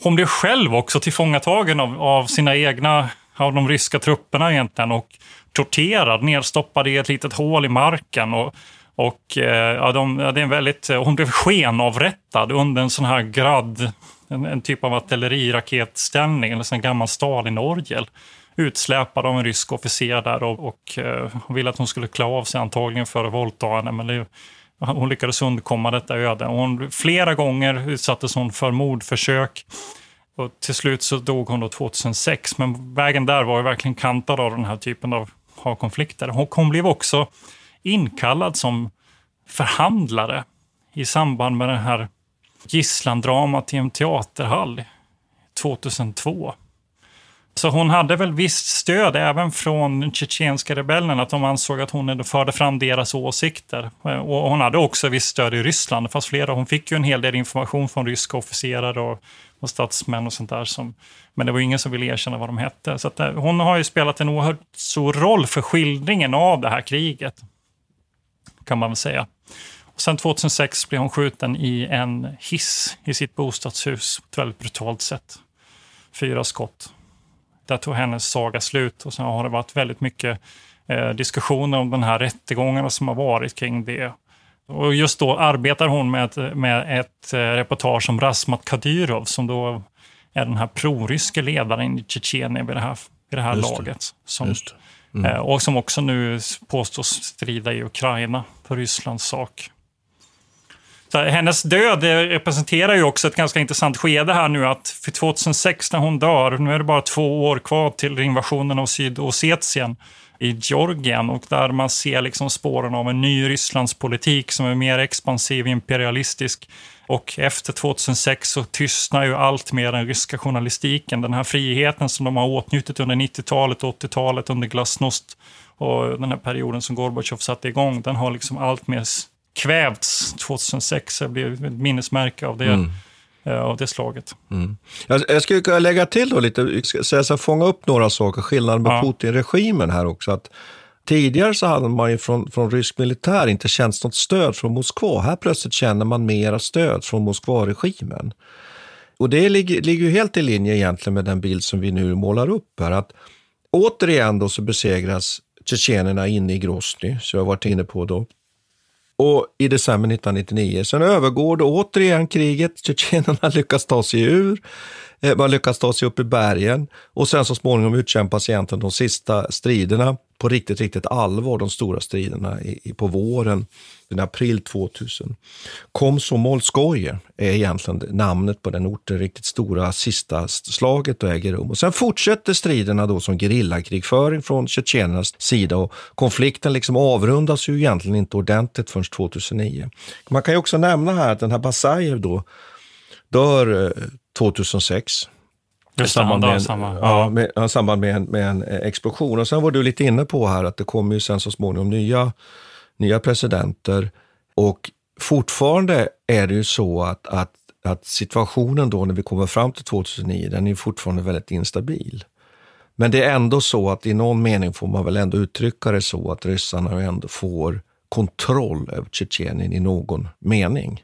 Hon blev själv också tillfångatagen av, av sina egna, av de ryska trupperna egentligen och torterad, nedstoppad i ett litet hål i marken. Och, och eh, ja, de, ja, det är en väldigt, eh, hon blev skenavrättad under en sån här grad en, en typ av artilleriraketställning, eller en gammal Stalin-orgel. Utsläpad av en rysk officer där och, och eh, och ville att hon skulle klä av sig antagligen för att våldta henne. Men det, hon lyckades undkomma detta öde. Hon, flera gånger utsattes hon för mordförsök. Och till slut så dog hon då 2006. Men vägen där var ju verkligen kantad av den här typen av konflikter. Hon, hon blev också inkallad som förhandlare i samband med den här gisslandramat i en teaterhall 2002. Så hon hade väl visst stöd även från tjetjenska rebellerna, att de ansåg att hon förde fram deras åsikter. Eh, och hon hade också visst stöd i Ryssland, fast flera, hon fick ju en hel del information från ryska officerare och, och statsmän och sånt där. Som, men det var ingen som ville erkänna vad de hette. Så att, eh, hon har ju spelat en oerhört stor roll för skildringen av det här kriget, kan man väl säga. Sen 2006 blev hon skjuten i en hiss i sitt bostadshus på ett väldigt brutalt sätt. Fyra skott. Där tog hennes saga slut och sen har det varit väldigt mycket eh, diskussioner om den här rättegångarna som har varit kring det. Och just då arbetar hon med ett, med ett eh, reportage om Rasmat Kadyrov som då är den här proryske ledaren i Tjetjenien vid det här, vid det här just laget. Det. Som, mm. eh, och som också nu påstås strida i Ukraina på Rysslands sak. Så hennes död eh, representerar ju också ett ganska intressant skede här nu att för 2006 när hon dör, nu är det bara två år kvar till invasionen av Sydossetien i Georgien och där man ser liksom spåren av en ny Rysslandspolitik som är mer expansiv, imperialistisk. Och efter 2006 så tystnar ju allt mer den ryska journalistiken. Den här friheten som de har åtnjutit under 90-talet och 80-talet under glasnost och den här perioden som Gorbatjov satte igång, den har liksom allt mer kvävts 2006. Det blev ett minnesmärke av det. Mm eh, av det slaget. Mm. Jag, jag skulle kunna lägga till då lite, så så fånga upp några saker, skillnaden med ja. Putin-regimen här också. Att tidigare så hade man ju från, från rysk militär inte känt något stöd från Moskva. Här plötsligt känner man mera stöd från Moskva-regimen. och det ligger, ligger ju helt i linje egentligen med den bild som vi nu målar upp här. Att återigen då så besegras tjetjenerna inne i Grosny, som jag varit inne på då. Och i december 1999. Sen övergår då återigen kriget. Tjetjenerna lyckas ta sig ur. Eh, man lyckas ta sig upp i bergen och sen så småningom utkämpas egentligen de sista striderna på riktigt, riktigt allvar, de stora striderna i, i på våren, den april 2000. Komsomolskoje är egentligen namnet på den orten, riktigt stora sista slaget då äger rum. Och sen fortsätter striderna då som gerillakrigföring från tjetjenernas sida och konflikten liksom avrundas ju egentligen inte ordentligt förrän 2009. Man kan ju också nämna här att den här Basajev då dör eh, 2006. I samband med, samma, ja. med, ja, samband med en, med en eh, explosion. Och sen var du lite inne på här att det kommer ju sen så småningom nya, nya presidenter. Och fortfarande är det ju så att, att, att situationen då när vi kommer fram till 2009, den är fortfarande väldigt instabil. Men det är ändå så att i någon mening får man väl ändå uttrycka det så att ryssarna ändå får kontroll över Tjetjenien i någon mening.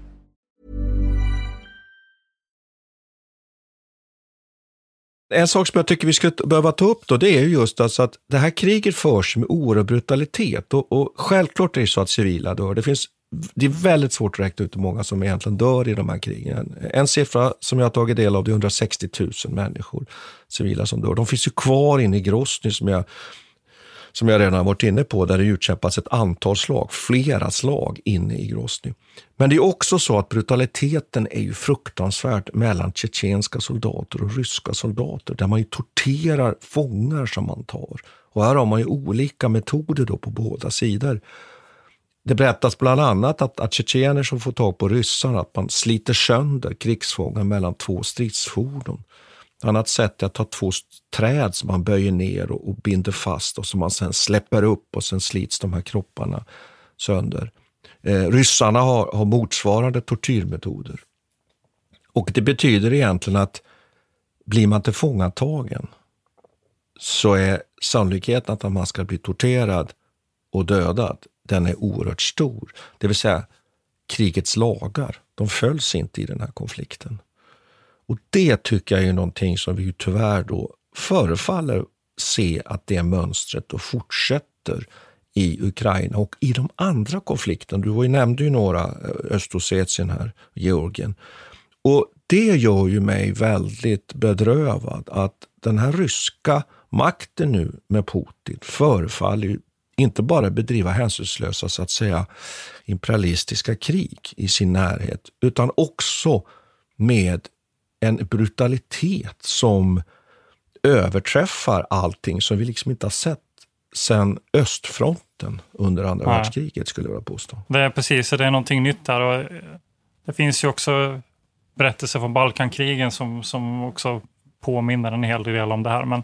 En sak som jag tycker vi skulle behöva ta upp då, det är just alltså att det här kriget förs med oerhörd brutalitet. Och, och självklart är det så att civila dör. Det, finns, det är väldigt svårt att räkna ut hur många som egentligen dör i de här krigen. En siffra som jag har tagit del av det är 160 000 människor, civila som dör. De finns ju kvar inne i Grosny som jag som jag redan varit inne på, där det utkämpas ett antal slag, flera slag inne i Grosny. Men det är också så att brutaliteten är ju fruktansvärd mellan tjetjenska soldater och ryska soldater, där man ju torterar fångar som man tar. Och här har man ju olika metoder då på båda sidor. Det berättas bland annat att, att tjetjener som får tag på ryssarna, att man sliter sönder krigsfångar mellan två stridsfordon. Ett annat sätt är att ta två träd som man böjer ner och, och, binder fast och som man sen släpper upp och sen slits de här kropparna sönder. Eh, ryssarna har, har motsvarande tortyrmetoder. Och det betyder egentligen att blir man tillfångatagen så är sannolikheten att man ska bli torterad och dödad, den är oerhört stor. Det vill säga, krigets lagar, de följs inte i den här konflikten. Och det tycker jag är någonting som vi tyvärr då förefaller se att det mönstret då fortsätter i Ukraina och i de andra konflikterna. Du nämnde ju några, eh, Östossetien här, Georgien. Och det gör ju mig väldigt bedrövad att den här ryska makten nu med Putin förefaller inte bara bedriva hänsynslösa så att säga imperialistiska krig i sin närhet, utan också med en brutalitet som överträffar allting som vi liksom inte har sett sedan östfronten under andra Nej. världskriget, skulle jag vilja påstå. Det är precis, det är någonting nytt där. Och det finns ju också berättelser från Balkankrigen som, som också påminner en hel del om det här. Men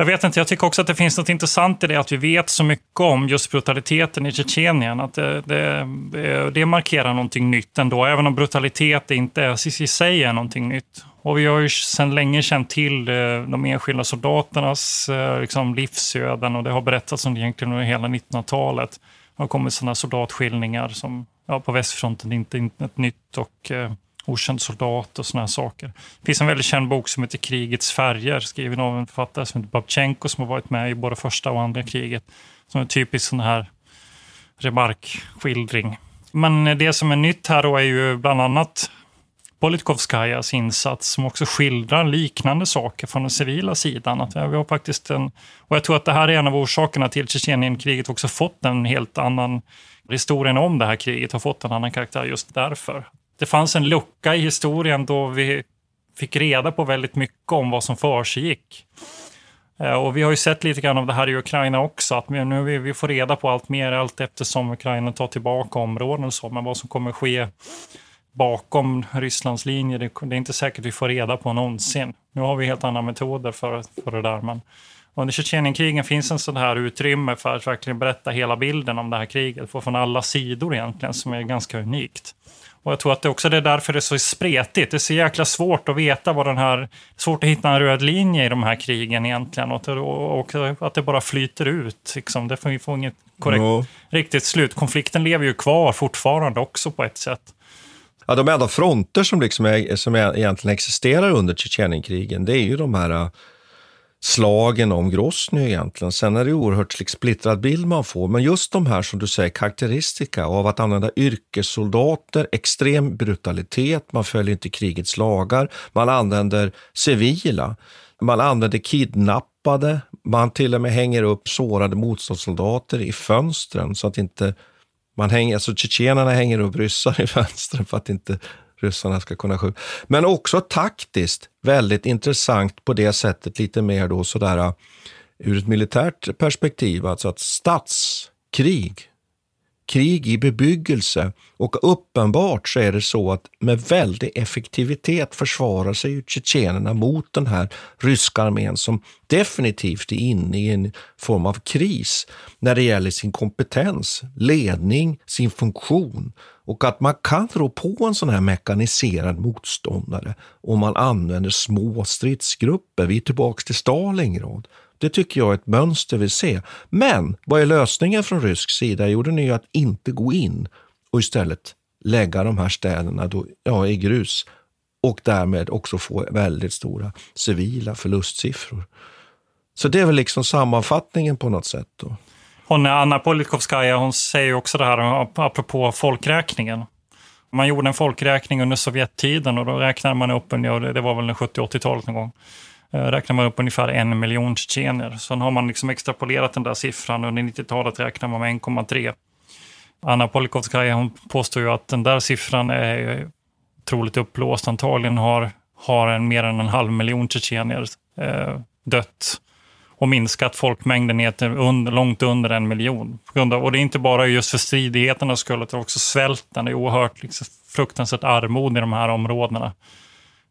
jag vet inte, jag tycker också att det finns något intressant i det att vi vet så mycket om just brutaliteten i Tjetjenien. Att det, det, det markerar någonting nytt ändå, även om brutalitet inte är, i sig är någonting nytt. Och vi har ju sedan länge känt till eh, de enskilda soldaternas eh, liksom, livsöden och det har berättats om det egentligen under hela 1900-talet. Det har kommit sådana soldatskildringar som ja, på västfronten inte Internet nytt och eh, Okänd soldat och sådana saker. Det finns en väldigt känd bok som heter Krigets färger skriven av en författare som heter Babchenko som har varit med i både första och andra kriget. Som är en typisk sån här remarkskildring. Men det som är nytt här då är ju bland annat Politkovskajas insats som också skildrar liknande saker från den civila sidan. Att vi har faktiskt en, och jag tror att det här är en av orsakerna till Tjetjenienkriget också fått en helt annan... Historien om det här kriget har fått en annan karaktär just därför. Det fanns en lucka i historien då vi fick reda på väldigt mycket om vad som försiggick. Eh, och vi har ju sett lite grann av det här i Ukraina också, att nu vi, får reda på allt mer allt eftersom Ukraina tar tillbaka områden och så, men vad som kommer ske bakom Rysslands linje, det, är inte säkert vi får reda på någonsin. Nu har vi helt andra metoder för, för det där, men under Tjetjenienkrigen finns en sån här utrymme för att verkligen berätta hela bilden om det här kriget, från alla sidor egentligen, som är ganska unikt. Och jag tror att det också är därför det är så spretigt. Det är så jäkla svårt att veta vad den här... Svårt att hitta en röd linje i de här krigen egentligen. Och, och, och att det bara flyter ut. Liksom. Det får, vi får inget korrekt, no. riktigt slut. Konflikten lever ju kvar fortfarande också på ett sätt. Ja, de enda fronter som, liksom är, som egentligen existerar under Tjetjenienkrigen, det är ju de här slagen om Grosny egentligen. Sen är det oerhört splittrad bild man får, men just de här som du säger karaktäristika av att använda yrkessoldater, extrem brutalitet, man följer inte krigets lagar, man använder civila, man använder kidnappade, man till och med hänger upp sårade motståndssoldater i fönstren så att inte man hänger, alltså tjetjenerna hänger upp ryssar i fönstren för att inte ryssarna ska kunna skjuta. Men också taktiskt väldigt intressant på det sättet, lite mer då sådär eh, ur ett militärt perspektiv, alltså att statskrig krig i bebyggelse och uppenbart så är det så att med väldig effektivitet försvarar sig tjetjenerna mot den här ryska armén som definitivt är inne i en form av kris när det gäller sin kompetens, ledning, sin funktion och att man kan rå på en sån här mekaniserad motståndare om man använder små stridsgrupper. Vi är tillbaka till Stalingrad. Det tycker jag är ett mönster vi ser. Men vad är lösningen från rysk sida? Jo, den är att inte gå in och istället lägga de här städerna då, ja, i grus och därmed också få väldigt stora civila förlustsiffror. Så det är väl liksom sammanfattningen på något sätt. Då. Hon, Anna Politkovskaja hon säger också det här apropå folkräkningen. Man gjorde en folkräkning under Sovjettiden och då räknade man upp, det var väl 70-80-talet någon gång, Eh, räknar man upp ungefär en miljon tjetjener. Sen har man liksom extrapolerat den där siffran. Under 90-talet räknar man med 1,3. Anna Polikovskaja hon påstår ju att den där siffran är troligt uppblåst. Antagligen har, har en mer än en halv miljon tjetjener eh, dött och minskat folkmängden ner till under, långt under en miljon. Och det är inte bara just för stridigheternas skull, utan också svälten. Det är oerhört liksom, fruktansvärt armod i de här områdena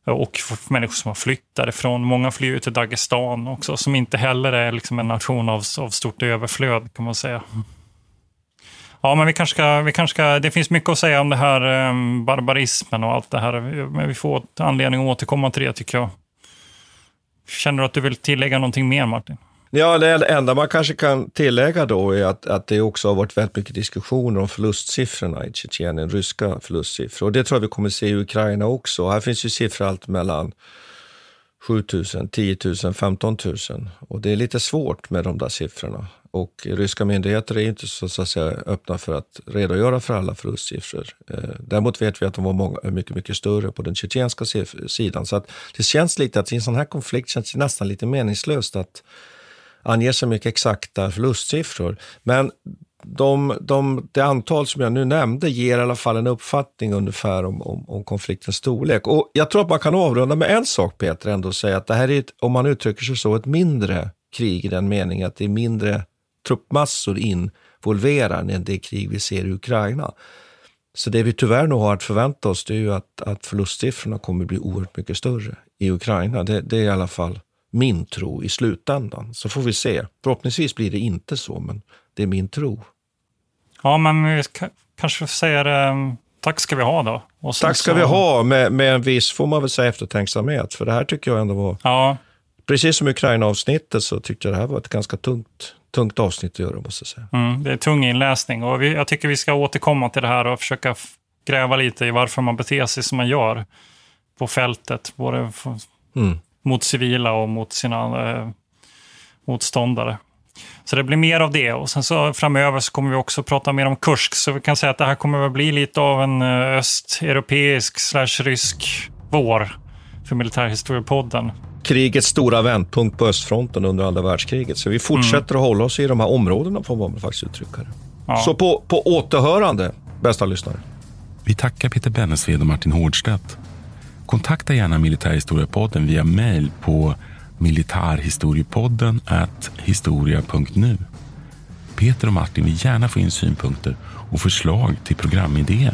och för människor som har flytt därifrån. Många flyr till Dagestan också, som inte heller är liksom en nation av, av stort överflöd kan man säga. Ja, men vi kanske, ska, vi kanske ska, det finns mycket att säga om det här um, barbarismen och allt det här. Men vi får anledning att återkomma till det tycker jag. Känner du att du vill tillägga någonting mer Martin? Ja, det enda man kanske kan tillägga då är att, att det också har varit väldigt mycket diskussioner om förlustsiffrorna i Tjetjenien, ryska förlustsiffror. Och det tror jag vi kommer se i Ukraina också. Här finns ju siffror allt mellan 7 000, 10 000, 15 000. Och det är lite svårt med de där siffrorna. Och ryska myndigheter är inte så, så att säga, öppna för att redogöra för alla förlustsiffror. Eh, däremot vet vi att de var många, mycket, mycket större på den tjetjenska sidan. Så att det känns lite att i en sån här konflikt känns det nästan lite meningslöst att ange så mycket exakta förlustsiffror. Men de, de, det antal som jag nu nämnde ger i alla fall en uppfattning ungefär om, om, om, konfliktens storlek. Och Jag tror att man kan avrunda med en sak, Peter, ändå säga att det här är, ett, om man uttrycker sig så, ett mindre krig i den meningen att det är mindre truppmassor involverade än det krig vi ser i Ukraina. Så det vi tyvärr nog har att förvänta oss det är ju att, att förlustsiffrorna kommer bli oerhört mycket större i Ukraina. Det, det är i alla fall min tro i slutändan. Så får vi se. Förhoppningsvis blir det inte så, men det är min tro. Ja, men vi kanske säger eh, tack ska vi ha då. tack ska så... vi ha, med, med en viss, får man väl säga, eftertänksamhet. För det här tycker jag ändå var... Ja. Precis som Ukraina-avsnittet så tyckte jag det här var ett ganska tungt, tungt avsnitt att göra, måste jag säga. Mm, det är tung inläsning och vi, jag tycker vi ska återkomma till det här och försöka gräva lite i varför man beter sig som man gör på fältet. Både mm. Mot civila och mot sina eh, motståndare. Så det blir mer av det. Och sen så framöver så kommer vi också prata mer om Kursk. Så vi kan säga att det här kommer att bli lite av en eh, östeuropeisk slash rysk vår för Militärhistoriepodden. Krigets stora vändpunkt på östfronten under andra världskriget. Så vi fortsätter mm. att hålla oss i de här områdena får man faktiskt uttrycka det. Ja. Så på, på återhörande, bästa lyssnare. Vi tackar Peter Bennesved och Martin Hårdstedt. Kontakta gärna Militärhistoriepodden via mejl på militarhistoriepodden historia.nu. Peter och Martin vill gärna få in synpunkter och förslag till programidéer.